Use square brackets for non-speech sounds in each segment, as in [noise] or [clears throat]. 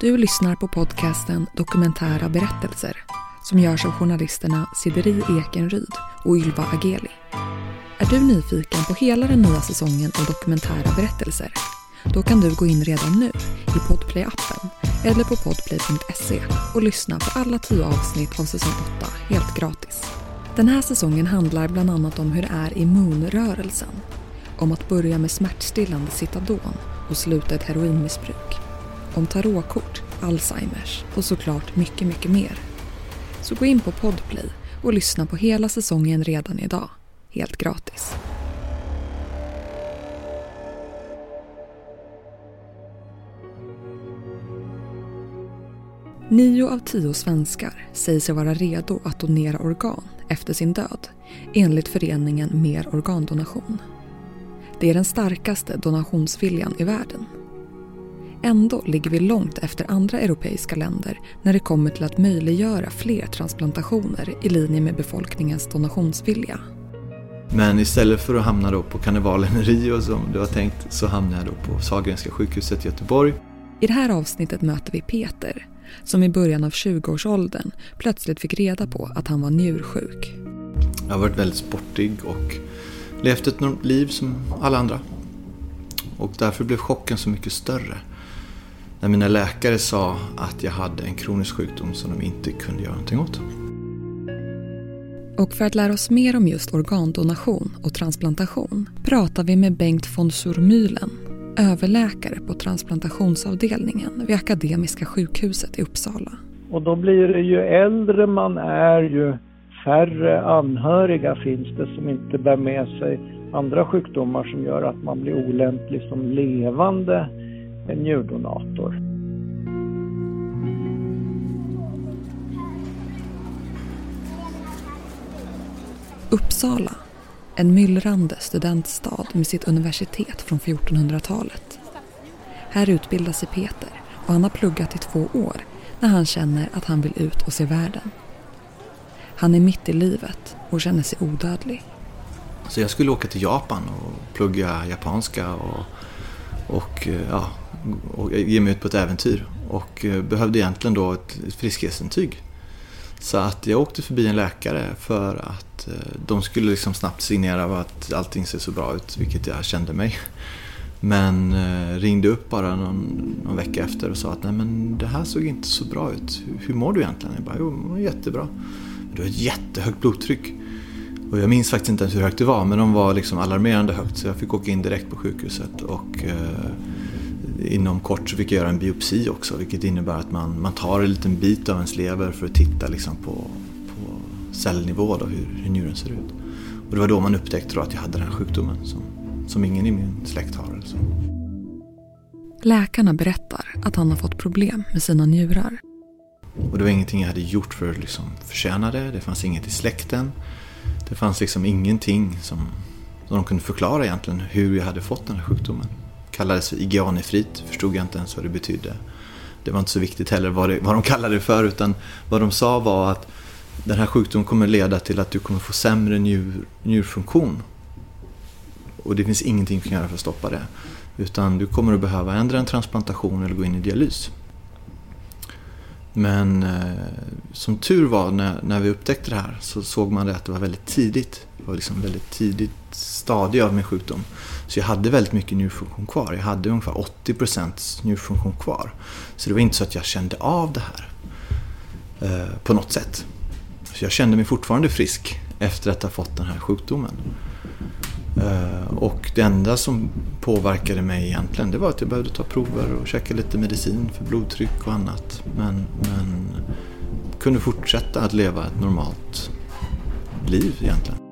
Du lyssnar på podcasten Dokumentära berättelser som görs av journalisterna Sideri Ekenryd och Ylva Ageli. Är du nyfiken på hela den nya säsongen av dokumentära berättelser? Då kan du gå in redan nu i Podplay-appen eller på podplay.se och lyssna på alla tio avsnitt av säsong 8 helt gratis. Den här säsongen handlar bland annat om hur det är i Moonrörelsen. Om att börja med smärtstillande Citadon och sluta ett heroinmissbruk. Om tarotkort, Alzheimers och såklart mycket, mycket mer. Så gå in på Podplay och lyssna på hela säsongen redan idag. Helt gratis. Nio av tio svenskar säger sig vara redo att donera organ efter sin död enligt föreningen Mer organdonation. Det är den starkaste donationsviljan i världen. Ändå ligger vi långt efter andra europeiska länder när det kommer till att möjliggöra fler transplantationer i linje med befolkningens donationsvilja. Men istället för att hamna då på karnevalen i Rio som det var tänkt så hamnade jag då på Sahlgrenska sjukhuset i Göteborg. I det här avsnittet möter vi Peter som i början av 20-årsåldern plötsligt fick reda på att han var njursjuk. Jag har varit väldigt sportig och levt ett liv som alla andra. Och därför blev chocken så mycket större. När mina läkare sa att jag hade en kronisk sjukdom som de inte kunde göra någonting åt. Och för att lära oss mer om just organdonation och transplantation pratar vi med Bengt von Surmühlen, överläkare på transplantationsavdelningen vid Akademiska sjukhuset i Uppsala. Och då blir det ju äldre man är ju färre anhöriga finns det som inte bär med sig andra sjukdomar som gör att man blir olämplig som levande njurdonator. Uppsala, en myllrande studentstad med sitt universitet från 1400-talet. Här utbildar sig Peter och han har pluggat i två år när han känner att han vill ut och se världen. Han är mitt i livet och känner sig odödlig. Så jag skulle åka till Japan och plugga japanska och, och, ja, och ge mig ut på ett äventyr. Och eh, behövde egentligen då ett friskhetsintyg. Så att jag åkte förbi en läkare för att eh, de skulle liksom snabbt signera att allting ser så bra ut, vilket jag kände mig. Men eh, ringde upp bara någon, någon, vecka efter och sa att nej men det här såg inte så bra ut. Hur, hur mår du egentligen? Jag bara, jo, jättebra. Du har ett jättehögt blodtryck. Och jag minns faktiskt inte ens hur högt det var, men de var liksom alarmerande högt. Så jag fick åka in direkt på sjukhuset. Och eh, inom kort så fick jag göra en biopsi också, vilket innebär att man, man tar en liten bit av ens lever för att titta liksom på, på cellnivå, då, hur, hur njuren ser ut. Och det var då man upptäckte att jag hade den här sjukdomen som, som ingen i min släkt har. Alltså. Läkarna berättar att han har fått problem med sina njurar. Och det var ingenting jag hade gjort för att liksom förtjäna det. Det fanns inget i släkten. Det fanns liksom ingenting som, som de kunde förklara egentligen hur jag hade fått den här sjukdomen. Det kallades för IGA-nefrit, förstod jag inte ens vad det betydde. Det var inte så viktigt heller vad, det, vad de kallade det för utan vad de sa var att den här sjukdomen kommer leda till att du kommer få sämre njur, njurfunktion. Och det finns ingenting du kan göra för att stoppa det. Utan du kommer att behöva ändra en transplantation eller gå in i dialys. Men eh, som tur var när, när vi upptäckte det här så såg man det att det var väldigt tidigt. Det var liksom väldigt tidigt stadie av min sjukdom. Så jag hade väldigt mycket njurfunktion kvar. Jag hade ungefär 80% njurfunktion kvar. Så det var inte så att jag kände av det här eh, på något sätt. Så jag kände mig fortfarande frisk efter att ha fått den här sjukdomen. Eh, och det enda som påverkade mig egentligen det var att jag behövde ta prover och käka lite medicin för blodtryck och annat. Men, men kunde fortsätta att leva ett normalt liv egentligen.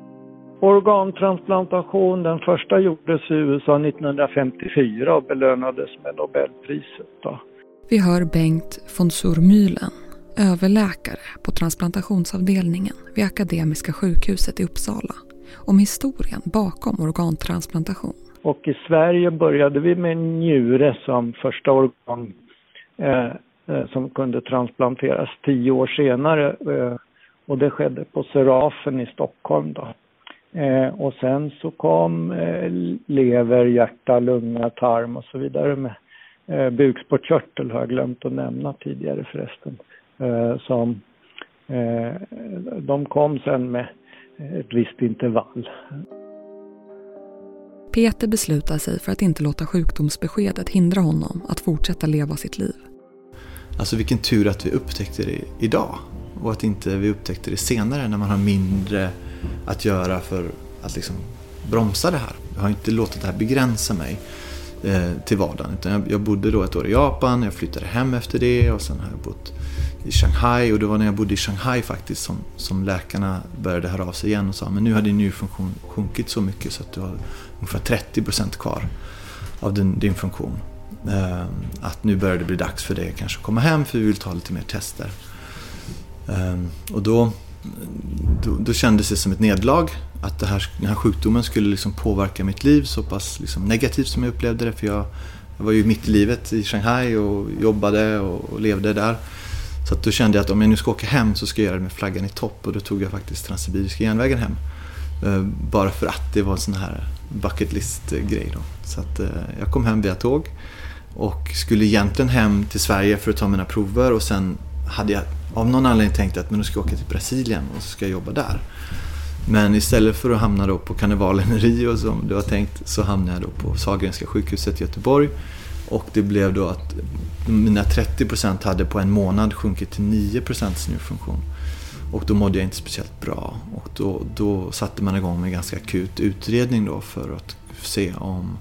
Organtransplantation, den första gjordes i USA 1954 och belönades med Nobelpriset. Då. Vi hör Bengt von Surmühlen, överläkare på transplantationsavdelningen vid Akademiska sjukhuset i Uppsala om historien bakom organtransplantation. Och i Sverige började vi med njure som första organ eh, eh, som kunde transplanteras tio år senare. Eh, och det skedde på Serafen i Stockholm då. Eh, och sen så kom eh, lever, hjärta, lunga, tarm och så vidare med, eh, bukspottkörtel har jag glömt att nämna tidigare förresten. Eh, som, eh, de kom sen med ett visst intervall. Peter beslutar sig för att inte låta sjukdomsbeskedet hindra honom att fortsätta leva sitt liv. Alltså vilken tur att vi upptäckte det idag och att inte vi upptäckte det senare när man har mindre att göra för att liksom bromsa det här. Jag har inte låtit det här begränsa mig eh, till vardagen. Utan jag, jag, bodde då ett år i Japan, jag flyttade hem efter det och sen har jag bott i Shanghai och det var när jag bodde i Shanghai faktiskt som, som läkarna började höra av sig igen och sa men nu har din njurfunktion sjunkit så mycket så att du har ungefär 30% kvar av din, din funktion. Eh, att nu börjar det bli dags för dig kanske att komma hem för vi vill ta lite mer tester. Ehm, och då, då, då kändes det som ett nederlag att det här, den här sjukdomen skulle liksom påverka mitt liv så pass liksom negativt som jag upplevde det. För jag, jag var ju mitt i livet i Shanghai och jobbade och, och levde där. Så då kände jag att om jag nu ska åka hem så ska jag göra det med flaggan i topp och då tog jag faktiskt Transsibiriska järnvägen hem. Ehm, bara för att det var en sån här bucket list-grej då. Så att eh, jag kom hem via tåg och skulle egentligen hem till Sverige för att ta mina prover och sen hade jag av någon anledning tänkte att men nu ska jag åka till Brasilien och så ska jag jobba där. Men istället för att hamna då på karnevalen i Rio som det var tänkt så hamnade jag då på Sahlgrenska sjukhuset i Göteborg. Och det blev då att mina 30% hade på en månad sjunkit till 9% njurfunktion. Och då mådde jag inte speciellt bra. Och då, då satte man igång med en ganska akut utredning då för att se om,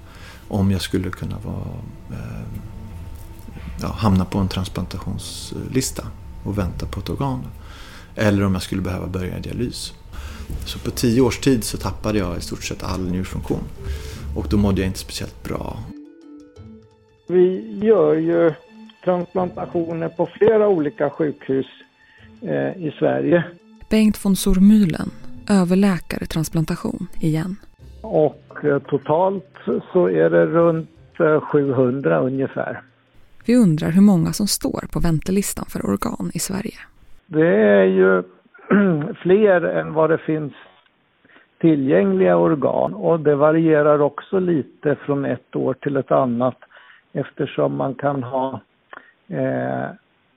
om jag skulle kunna vara, eh, ja, hamna på en transplantationslista och vänta på ett organ. Eller om jag skulle behöva börja dialys. Så på tio års tid så tappade jag i stort sett all njurfunktion. Och då mådde jag inte speciellt bra. Vi gör ju transplantationer på flera olika sjukhus eh, i Sverige. Bengt von Sormühlen, överläkare transplantation igen. Och eh, totalt så är det runt eh, 700 ungefär. Vi undrar hur många som står på väntelistan för organ i Sverige. Det är ju [clears throat] fler än vad det finns tillgängliga organ och det varierar också lite från ett år till ett annat eftersom man kan ha eh,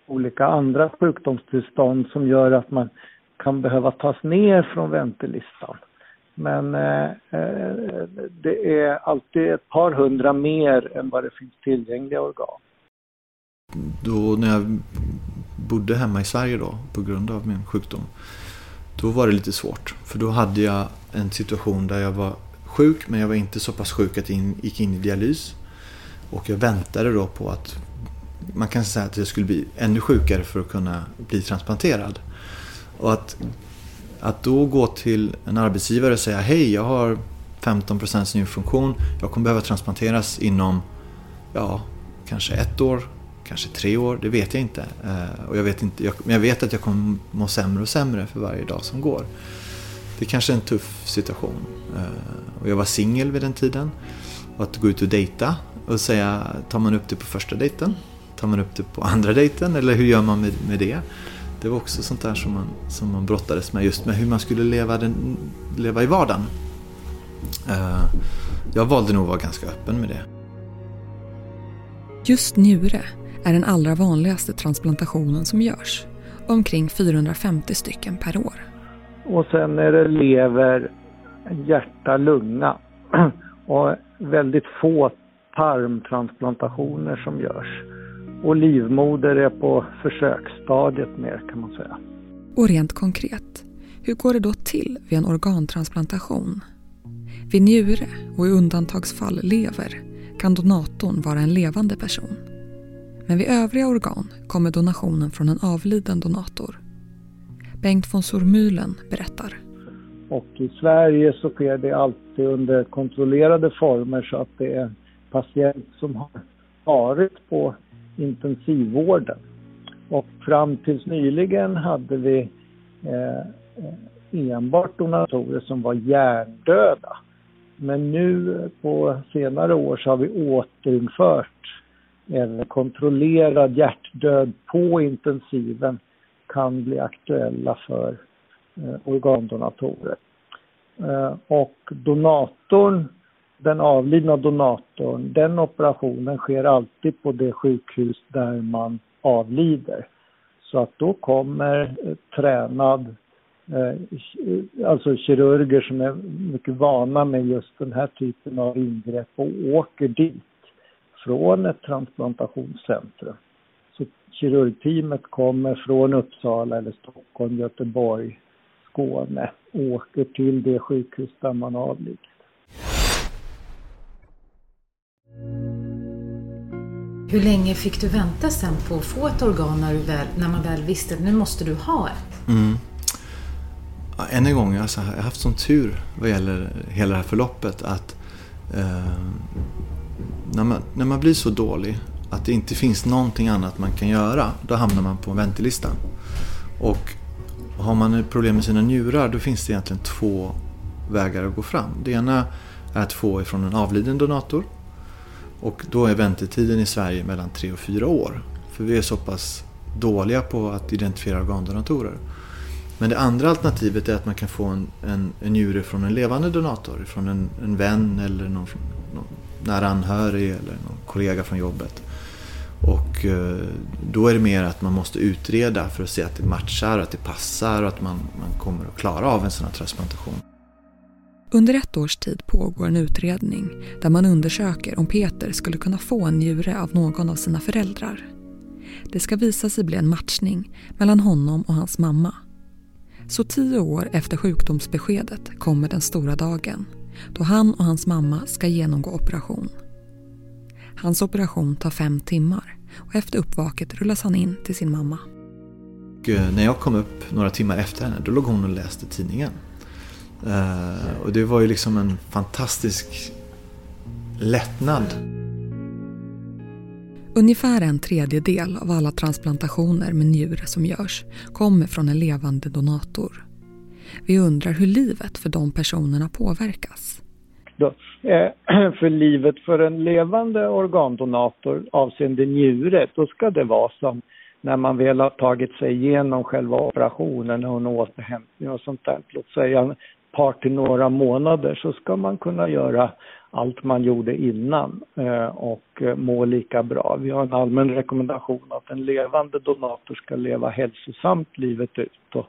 olika andra sjukdomstillstånd som gör att man kan behöva tas ner från väntelistan. Men eh, eh det är alltid ett par hundra mer än vad det finns tillgängliga organ. Då när jag bodde hemma i Sverige då på grund av min sjukdom. Då var det lite svårt. För då hade jag en situation där jag var sjuk men jag var inte så pass sjuk att jag gick in i dialys. Och jag väntade då på att man kan säga att jag skulle bli ännu sjukare för att kunna bli transplanterad. Och att, att då gå till en arbetsgivare och säga hej jag har 15% njurfunktion, jag kommer behöva transplanteras inom ja, kanske ett år, kanske tre år, det vet jag inte. Eh, och jag vet inte jag, men jag vet att jag kommer må sämre och sämre för varje dag som går. Det är kanske är en tuff situation. Eh, och jag var singel vid den tiden. Och att gå ut och dejta och säga, tar man upp det på första dejten? Tar man upp det på andra dejten? Eller hur gör man med, med det? Det var också sånt där som man, som man brottades med, just med hur man skulle leva, den, leva i vardagen. Eh, jag valde nog att vara ganska öppen med det. Just njure är den allra vanligaste transplantationen som görs. Omkring 450 stycken per år. Och sen är det lever, hjärta, lunga [clears throat] och väldigt få tarmtransplantationer som görs. Och livmoder är på försöksstadiet mer kan man säga. Och rent konkret, hur går det då till vid en organtransplantation? Vid njure och i undantagsfall lever kan donatorn vara en levande person. Men vid övriga organ kommer donationen från en avliden donator. Bengt von Sormühlen berättar. Och i Sverige så sker det alltid under kontrollerade former så att det är en patient som har varit på intensivvården. Och fram tills nyligen hade vi eh, eh, enbart donatorer som var hjärndöda. Men nu på senare år så har vi återinfört en kontrollerad hjärtdöd på intensiven kan bli aktuella för eh, organdonatorer. Eh, och donatorn den avlidna donatorn, den operationen sker alltid på det sjukhus där man avlider. Så att då kommer eh, tränad, alltså kirurger som är mycket vana med just den här typen av ingrepp och åker dit från ett transplantationscentrum. Så kirurgteamet kommer från Uppsala eller Stockholm, Göteborg, Skåne och åker till det sjukhus där man avlidit. Hur länge fick du vänta sen på att få ett organ när, du väl, när man väl visste att nu måste du ha ett? Mm. Ja, än en gång, alltså, jag har haft sån tur vad gäller hela det här förloppet att eh, när, man, när man blir så dålig att det inte finns någonting annat man kan göra, då hamnar man på väntelistan. Och har man problem med sina njurar, då finns det egentligen två vägar att gå fram. Det ena är att få ifrån en avliden donator och då är väntetiden i Sverige mellan tre och fyra år. För vi är så pass dåliga på att identifiera organdonatorer. Men det andra alternativet är att man kan få en, en, en njure från en levande donator. Från en, en vän eller någon, någon nära anhörig eller någon kollega från jobbet. Och eh, då är det mer att man måste utreda för att se att det matchar, att det passar och att man, man kommer att klara av en sån här transplantation. Under ett års tid pågår en utredning där man undersöker om Peter skulle kunna få en njure av någon av sina föräldrar. Det ska visa sig bli en matchning mellan honom och hans mamma. Så tio år efter sjukdomsbeskedet kommer den stora dagen då han och hans mamma ska genomgå operation. Hans operation tar fem timmar och efter uppvaket rullas han in till sin mamma. Eh, när jag kom upp några timmar efter henne, då låg hon och läste tidningen. Uh, och det var ju liksom en fantastisk lättnad. Ungefär en tredjedel av alla transplantationer med njure som görs kommer från en levande donator. Vi undrar hur livet för de personerna påverkas. Då, eh, [clears throat] för livet för en levande organdonator avseende njure, då ska det vara som när man väl har tagit sig igenom själva operationen och en återhämtning och sånt där. Låt säga ett par till några månader så ska man kunna göra allt man gjorde innan eh, och eh, må lika bra. Vi har en allmän rekommendation att en levande donator ska leva hälsosamt livet ut och,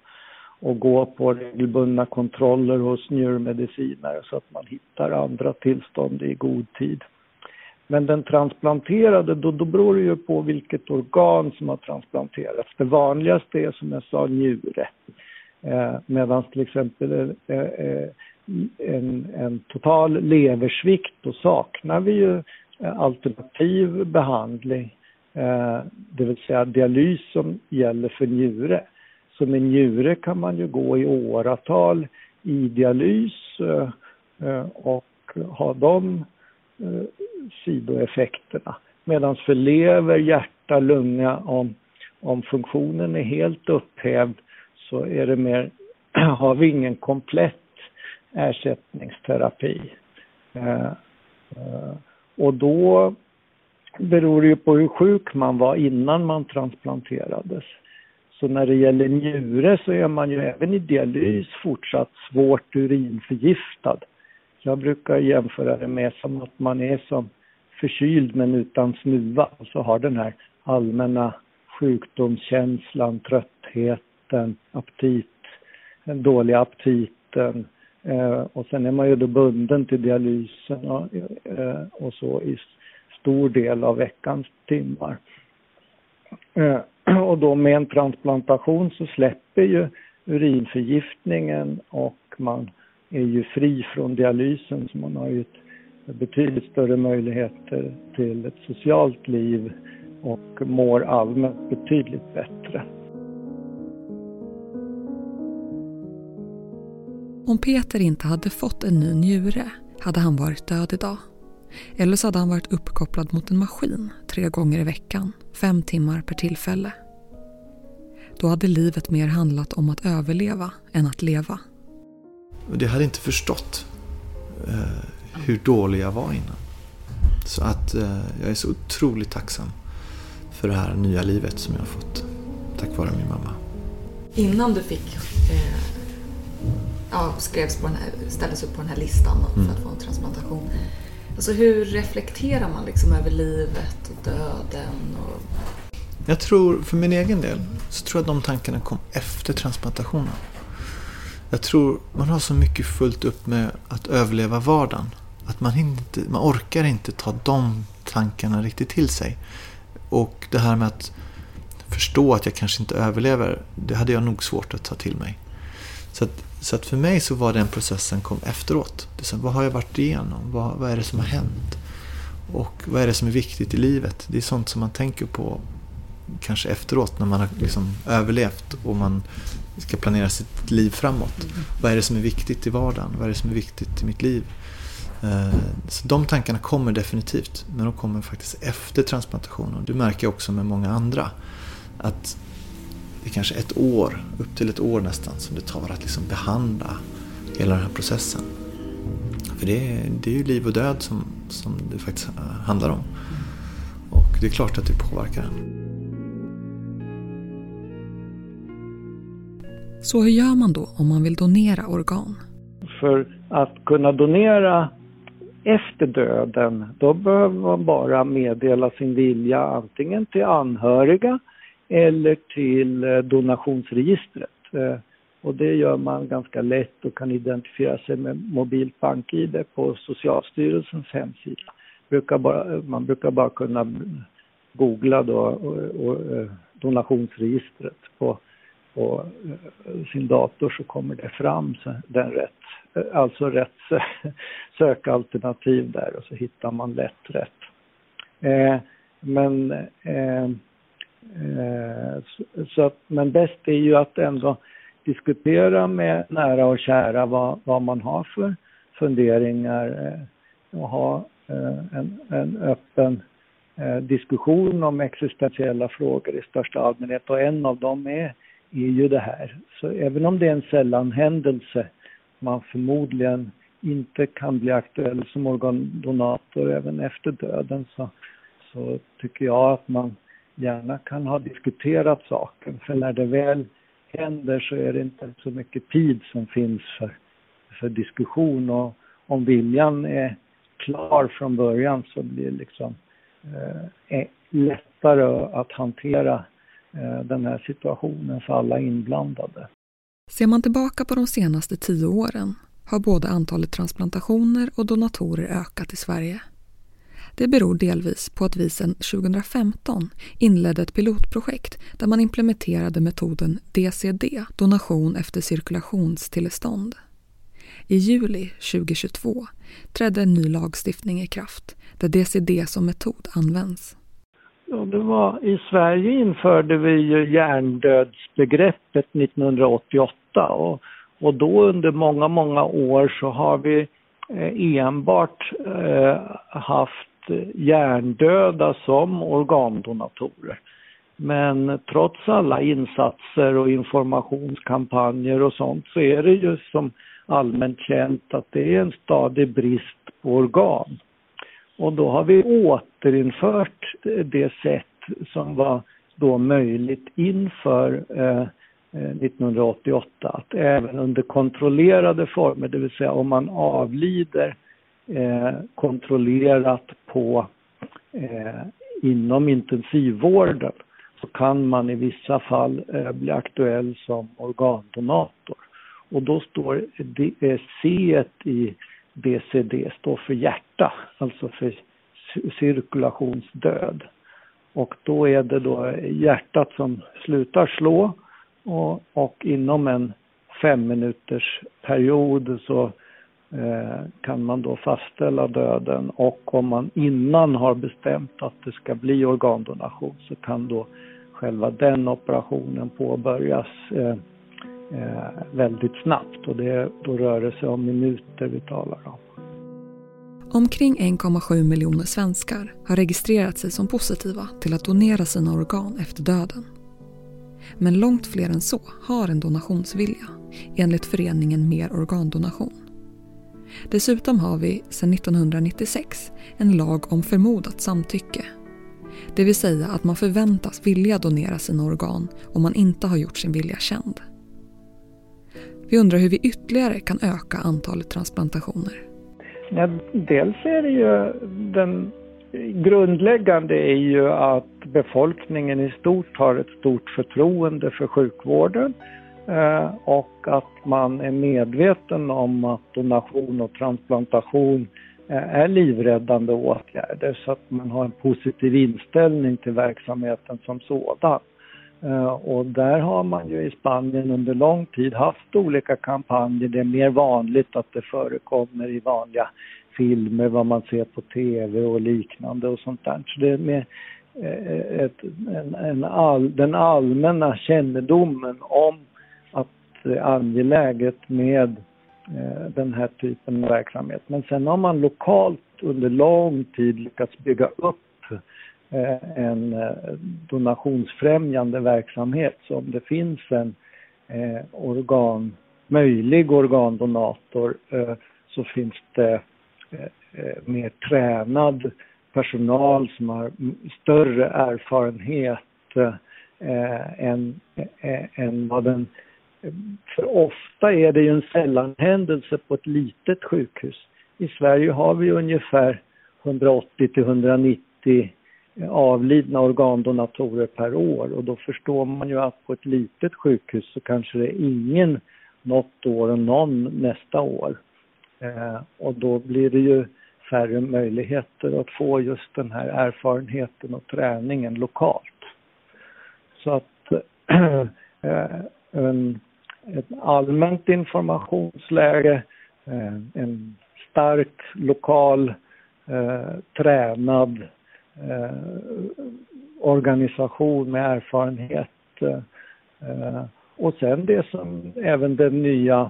och gå på regelbundna kontroller hos njurmedicinare så att man hittar andra tillstånd i god tid. Men den transplanterade, då, då beror det ju på vilket organ som har transplanterats. Det vanligaste är som jag sa njure. Eh, Medan till exempel eh, eh en, en total leversvikt, då saknar vi ju eh, alternativ behandling, eh, det vill säga dialys som gäller för njure. Så med njure kan man ju gå i åratal i dialys eh, eh, och ha de eh, sidoeffekterna. Medan för lever, hjärta, lunga, om, om funktionen är helt upphävd så är det mer, [clears throat] har vi ingen komplett ersättningsterapi. Eh, eh, och då beror det ju på hur sjuk man var innan man transplanterades. Så när det gäller njure så är man ju även i dialys fortsatt svårt urinförgiftad. Jag brukar jämföra det med som att man är som förkyld men utan snuva och så har den här allmänna sjukdomskänslan, tröttheten, aptiten, aptit, den dåliga aptiten eh, och sen är man ju då bunden till dialysen och eh, så i stor del av veckans timmar. Eh, [clears throat] Och då med en transplantation så släpper ju urinförgiftningen och man är ju fri från dialysen så man har ju ett betydligt större möjligheter till ett socialt liv och mår allmänt betydligt bättre. Om Peter inte hade fått en ny njure hade han varit död idag. Eller så hade han varit uppkopplad mot en maskin tre gånger i veckan, fem timmar per tillfälle. Då hade livet mer handlat om att överleva än att leva. Jag hade inte förstått eh, hur dålig jag var innan. Så att eh, jag är så otroligt tacksam för det här nya livet som jag har fått tack vare min mamma. Innan du fick eh ja, skrevs på den här, ställdes upp på den här listan för Mm. att få en transplantation. Alltså hur reflekterar man liksom över livet och döden? Och... Jag tror, för min egen del, så tror jag att de tankarna kom efter transplantationen. Jag tror man har så mycket fullt upp med att överleva vardagen. Att man, inte, man orkar inte ta de tankarna riktigt till sig. Och det här med att förstå att jag kanske inte överlever, det hade jag nog svårt att ta till mig. Så att, så att för mig så var den processen kom efteråt. Det är så, vad har jag varit igenom? Vad, vad är det som har hänt? Och vad är det som är viktigt i livet? Det är sånt som man tänker på kanske efteråt när man har liksom överlevt och man ska planera sitt liv framåt. Vad är det som är viktigt i vardagen? Vad är det som är viktigt i mitt liv? Eh, Så de tankarna kommer definitivt, men de kommer faktiskt efter transplantationen. Det märker jag också med många andra. Att det är kanske ett år, upp till ett år nästan, som det tar att liksom behandla hela den här processen. För det är, det är ju liv och död som, som det faktiskt handlar om. Och det är klart att det påverkar en. Så hur gör man då om man vill donera organ? För att kunna donera efter döden, då behöver man bara meddela sin vilja antingen till anhöriga eller till eh, donationsregistret. Eh, och det gör man ganska lätt och kan identifiera sig med mobilt bank-id på Socialstyrelsens hemsida. Brukar bara, eh, man brukar bara kunna googla då och, och, donationsregistret på, på sin dator så kommer det fram den rätt, alltså rätt [laughs] sökalternativ där och så hittar man lätt rätt. Eh, men eh, Eh, så, så att, men bäst är ju att ändå diskutera med nära och kära vad, vad man har för funderingar eh, och ha eh, en, en öppen eh, diskussion om existentiella frågor i största allmänhet och en av dem är, är ju det här. Så även om det är en sällan händelse man förmodligen inte kan bli aktuell som organdonator även efter döden så, så tycker jag att man gärna kan ha diskuterat saken. För när det väl händer så är det inte så mycket tid som finns för, för diskussion och om viljan är klar från början så blir det liksom eh, eh lättare att hantera eh, den här situationen för alla inblandade. Ser man tillbaka på de senaste tio åren har både antalet transplantationer och donatorer ökat i Sverige. Det beror delvis på att vi sedan 2015 inledde ett pilotprojekt där man implementerade metoden DCD, donation efter cirkulationstillstånd. I juli 2022 trädde en ny lagstiftning i kraft där DCD som metod används. Ja, det var, I Sverige införde vi ju hjärndödsbegreppet 1988 och, och då under många, många år så har vi eh, enbart eh, haft hjärndöda som organdonatorer. Men trots alla insatser och informationskampanjer och sånt så är det ju som allmänt känt att det är en stadig brist på organ. Och då har vi återinfört det sätt som var då möjligt inför eh, eh 1988 att även under kontrollerade former, det vill säga om man avlider Eh, kontrollerat på eh, inom intensivvården så kan man i vissa fall eh, bli aktuell som organdonator. Och då står eh, C i DCD står för hjärta, alltså för cirkulationsdöd. Och då är det då hjärtat som slutar slå och, och inom en fem minuters period så Eh, kan man då fastställa döden och om man innan har bestämt att det ska bli organdonation så kan då själva den operationen påbörjas eh, eh, väldigt snabbt och det, då rör det sig om minuter vi talar om. Omkring 1,7 miljoner svenskar har registrerat sig som positiva till att donera sina organ efter döden. Men långt fler än så har en donationsvilja, enligt föreningen Mer organdonation. Dessutom har vi sedan 1996 en lag om förmodat samtycke. Det vill säga att man förväntas vilja donera sina organ om man inte har gjort sin vilja känd. Vi undrar hur vi ytterligare kan öka antalet transplantationer. Ja, dels är det ju den grundläggande är ju att befolkningen i stort har ett stort förtroende för sjukvården Eh, och att man är medveten om att donation och transplantation eh, är livräddande åtgärder så att man har en positiv inställning till verksamheten som sådan. Eh, och där har man ju i Spanien under lång tid haft olika kampanjer. Det är mer vanligt att det förekommer i vanliga filmer, vad man ser på tv och liknande och sånt där. Så det är mer ett, en, en all, den allmänna kännedomen om angeläget med eh, den här typen av verksamhet. Men sen har man lokalt under lång tid lyckats bygga upp eh, en eh, donationsfrämjande verksamhet. Så om det finns en organ, möjlig organdonator så finns det mer tränad personal som har större erfarenhet än, än vad den... För ofta är det ju en sällanhändelse på ett litet sjukhus. I Sverige har vi ungefär 180 till 190 eh, avlidna organdonatorer per år och då förstår man ju att på ett litet sjukhus så kanske det är ingen något år och någon nästa år. Eh, och då blir det ju färre möjligheter att få just den här erfarenheten och träningen lokalt. Så att [clears throat] eh, en, ett allmänt informationsläge, eh, en stark lokal eh, tränad eh, organisation med erfarenhet. Och sen det som även den nya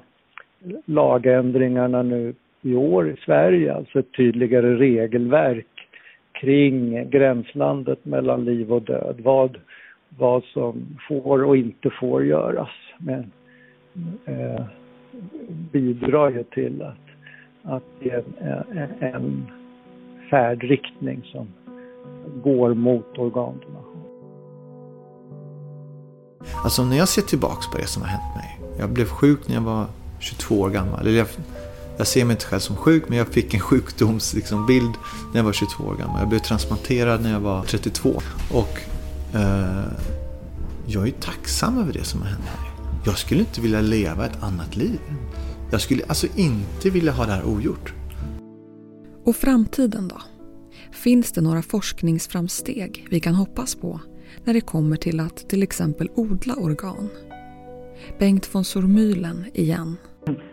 lagändringarna nu i år i Sverige, alltså ett tydligare regelverk kring gränslandet mellan liv och död. Vad, vad som får och inte får göras. med eh, bidrar ju till att, att det en, en färdriktning som går mot organdonation. Alltså när jag ser tillbaks på det som har hänt mig. Jag blev sjuk när jag var 22 år gammal. Eller jag, jag ser mig inte själv som sjuk, men jag fick en sjukdomsbild liksom, när jag var 22 år gammal. Jag blev transplanterad när jag var 32. Och eh, jag är tacksam över det som har hänt mig. Jag skulle inte vilja leva ett annat liv. Jag skulle alltså inte vilja ha det här ogjort. Och framtiden då? Finns det några forskningsframsteg vi kan hoppas på när det kommer till att till exempel odla organ? Bengt von Sormylen igen.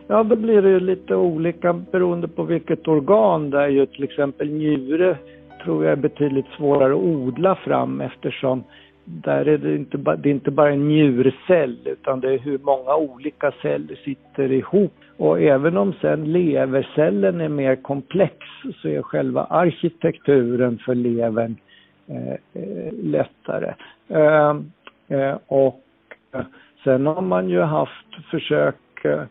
Ja, då blir det ju lite olika beroende på vilket organ. Det är ju till exempel njure tror jag är betydligt svårare att odla fram eftersom där är det inte, det är inte bara en njurcell utan det är hur många olika celler sitter ihop. Och även om sen levercellen är mer komplex så är själva arkitekturen för levern eh, eh lättare. Eh, eh, och eh, sen har man ju haft försök eh,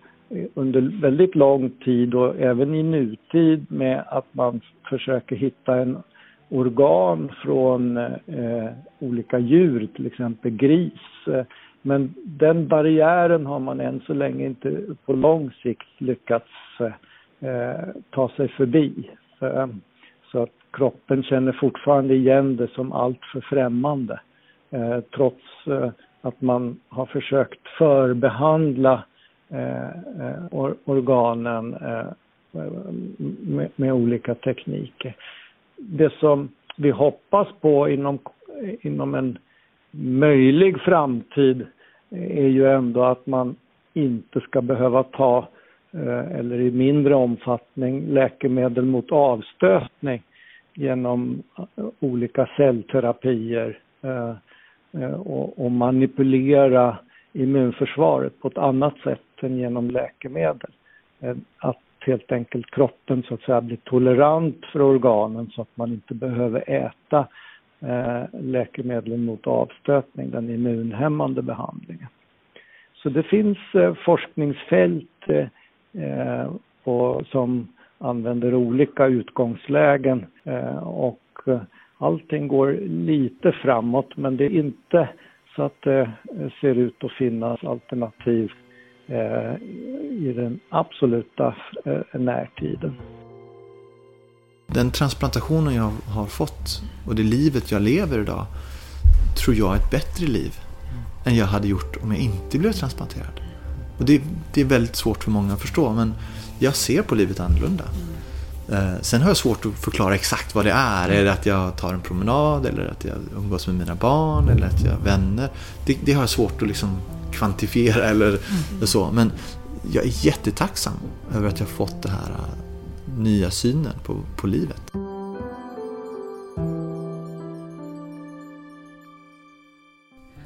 under väldigt lång tid och även i nutid med att man försöker hitta en organ från eh, olika djur, till exempel gris. Men den barriären har man än så länge inte på lång sikt lyckats eh, ta sig förbi. Så, så, att kroppen känner fortfarande igen det som allt för främmande. Eh, trots eh, att man har försökt förbehandla eh, eh or organen eh, med, med olika tekniker det som vi hoppas på inom, inom en möjlig framtid är ju ändå att man inte ska behöva ta, eh, eller i mindre omfattning, läkemedel mot avstötning genom eh, olika cellterapier eh, och manipulera immunförsvaret på ett annat sätt än genom läkemedel. Att helt enkelt kroppen så att säga blir tolerant för organen så att man inte behöver äta eh, läkemedlen mot avstötning, den immunhämmande behandlingen. Så det finns eh, forskningsfält eh, eh, och, som använder olika utgångslägen eh, och eh, allting går lite framåt men det är inte så att det eh, ser ut att finnas alternativ Eh, i den absoluta eh, närtiden. Den transplantationen jag har fått och det livet jag lever idag tror jag är ett bättre liv än jag hade gjort om jag inte blev transplanterad. Och det, det är väldigt svårt för många att förstå men jag ser på livet annorlunda. Eh, sen har jag svårt att förklara exakt vad det är. Är det att jag tar en promenad eller att jag umgås med mina barn eller att jag har vänner? Det, det har jag svårt att liksom kvantifiera eller mm. så. Men jag är jättetacksam över att jag fått den här uh, nya synen på, på livet.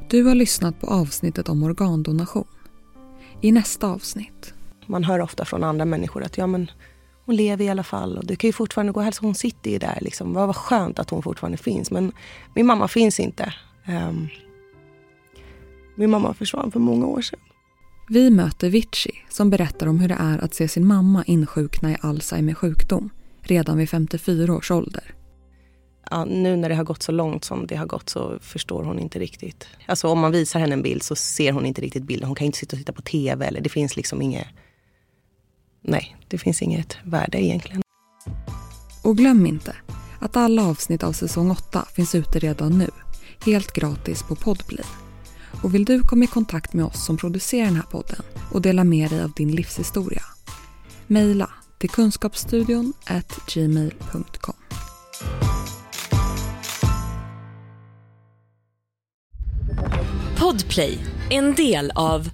Du har lyssnat på avsnittet om organdonation. I nästa avsnitt. Man hör ofta från andra människor att ja, men hon lever i alla fall och du kan ju fortfarande gå och hälsa. Hon sitter ju där. Liksom. Vad skönt att hon fortfarande finns. Men min mamma finns inte. Um, min mamma försvann för många år sedan. Vi möter Vici som berättar om hur det är att se sin mamma insjukna i Alzheimer sjukdom redan vid 54 års ålder. Ja, nu när det har gått så långt som det har gått så förstår hon inte riktigt. Alltså om man visar henne en bild så ser hon inte riktigt bilden. Hon kan inte sitta och titta på TV eller det finns liksom inget... Nej, det finns inget värde egentligen. Och glöm inte att alla avsnitt av säsong 8 finns ute redan nu. Helt gratis på Podplay. Och vill du komma i kontakt med oss som producerar den här podden och dela med dig av din livshistoria? Mejla till kunskapsstudion gmail.com. Podplay, en del av